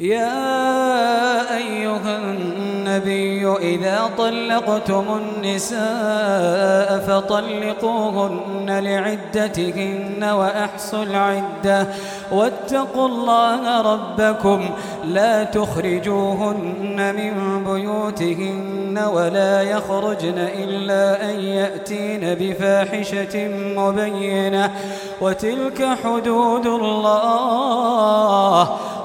يا أيها النبي إذا طلقتم النساء فطلقوهن لعدتهن وأحصوا العدة واتقوا الله ربكم لا تخرجوهن من بيوتهن ولا يخرجن إلا أن يأتين بفاحشة مبينة وتلك حدود الله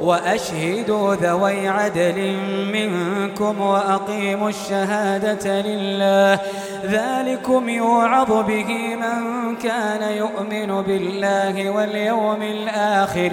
وأشهدوا ذوي عدل منكم وأقيموا الشهادة لله. ذلكم يوعظ به من كان يؤمن بالله واليوم الآخر.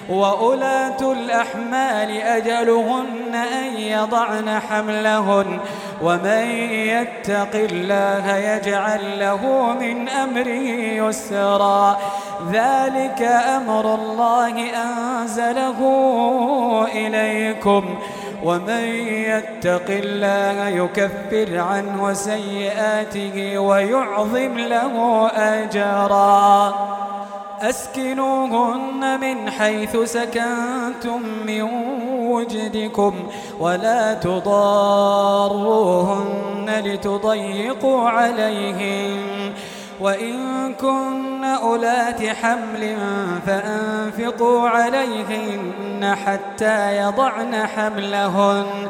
وأولاة الأحمال أجلهن أن يضعن حملهن ومن يتق الله يجعل له من أمره يسرا. ذلك أمر الله أنزله إليكم. ومن يتق الله يكفر عنه سيئاته ويعظم له أجرا. أسكنوهن من حيث سكنتم من وجدكم ولا تضاروهن لتضيقوا عليهم. وإن كن أولات حمل فأنفقوا عليهن حتى يضعن حملهن.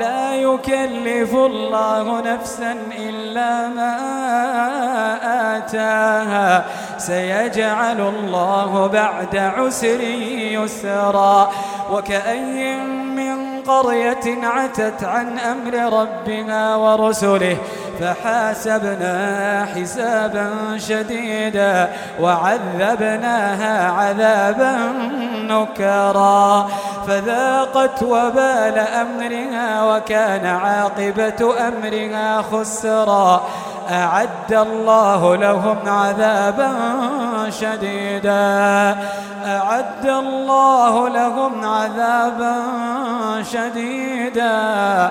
لا يكلف الله نفسا إلا ما آتاها. سيجعل الله بعد عسر يسرا. وكأي من قرية عتت عن أمر ربها ورسله فحاسبنا حسابا شديدا وعذبناها عذابا نكرا. فذاقت وبال أمرها وكان عاقبة أمرها خسرا. أعد الله لهم عذابا شديدا. أعد الله لهم عذابا شديدا.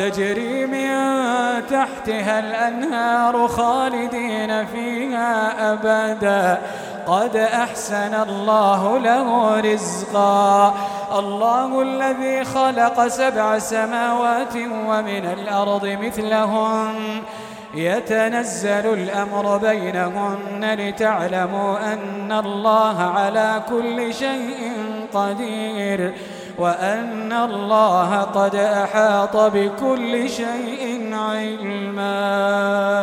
تجري من تحتها الأنهار خالدين فيها أبدا. قد أحسن الله له رزقا. الله الذي خلق سبع سماوات ومن الأرض مثلهن يتنزل الأمر بينهن لتعلموا أن الله على كل شيء قدير. وأن الله قد أحاط بكل شيء علما.